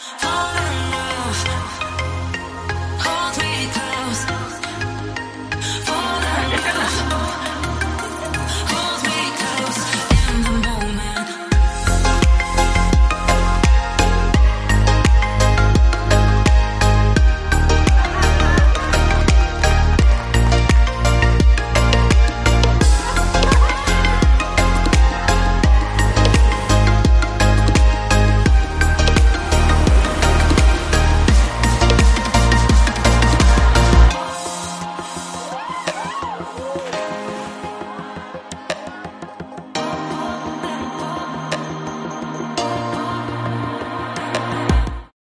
Oh.